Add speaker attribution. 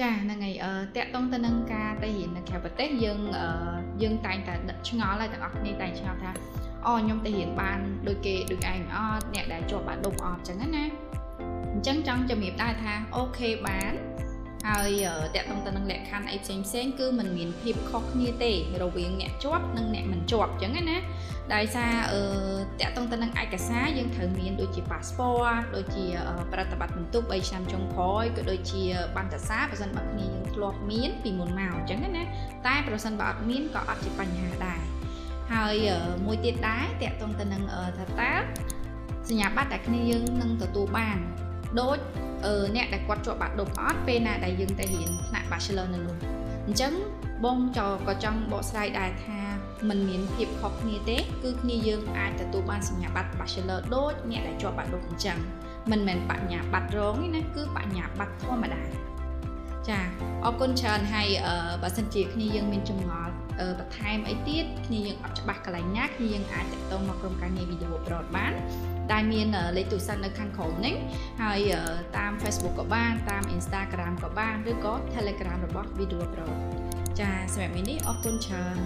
Speaker 1: ចាហ្នឹងហើយអឺតកតងទៅនឹងការទៅរៀននៅក្រៅប្រទេសយើងអឺយើងតែងតែឆ្ងល់ហើយទាំងអស់គ្នាតែងឆ្ងល់ថាអូខ្ញុំទៅរៀនបានដូចគេដូចឯងអត់អ្នកដែលជាប់បាក់ដប់អត់អញ្ចឹងណាអញ្ចឹងចង់ជំរាបដែរថាអូខេបាន ហើយតកតងទៅនឹងលក្ខខណ្ឌអីផ្សេងផ្សេងគឺมันមានភាពខុសគ្នាទេ រវាងអ្នកជាប់និងអ្នកមិនជាប់អញ្ចឹងណាដោយសារអឺតកតងទៅនឹងឯកសារយើងត្រូវមានដូចជា passport ដូចជាប្រតិបត្តិបន្ទប់3ឆ្នាំចុងក្រោយក៏ដូចជាបណ្ណសារបើសិនបើគ្នាយើងធ្លាប់មានពីមុនមកអញ្ចឹងណាតែប្រសិនបើអត់មានក៏អត់ជាបញ្ហាដែរហើយមួយទៀតដែរតកតងទៅនឹងថាតើសញ្ញាបត្រដែលគ្នាយើងនឹងទទួលបាន ដូចអ្នកដែលគាត់ជាប់បាក់ដប់អត់ពេលណាដែលយើងទៅរៀនថ្នាក់ Bachelor នៅនោះអញ្ចឹងបងចក៏ចង់បកស្រាយដែរថាมันមានភាពខុសគ្នាទេ គឺគ្នាយើងអាចទទួលបានសញ្ញាបត្រ Bachelor ដូចអ្នកដែលជាប់បាក់ដប់អញ្ចឹងមិនមែនបញ្ញាបត្ររងទេណាគឺបញ្ញាបត្រធម្មតាចាអរគុណច្រើនហើយបើសិនជាគ្នាយើងមានចម្ងល់បន្ថែមអីទៀតគ្នាយើងអត់ច្បាស់កន្លែងណាគ្នាយើងអាចតាក់ទងមកក្រុមការងារវីដេអូប្រតបាន ដែលមានលេខទូរស័ព្ទនៅខាងក្រោមនេះហើយតាម Facebook ក៏បានតាម Instagram ក៏បានឬក៏ Telegram របស់ Video Pro ចាសម្រាប់មីនេះអរគុណច្រើន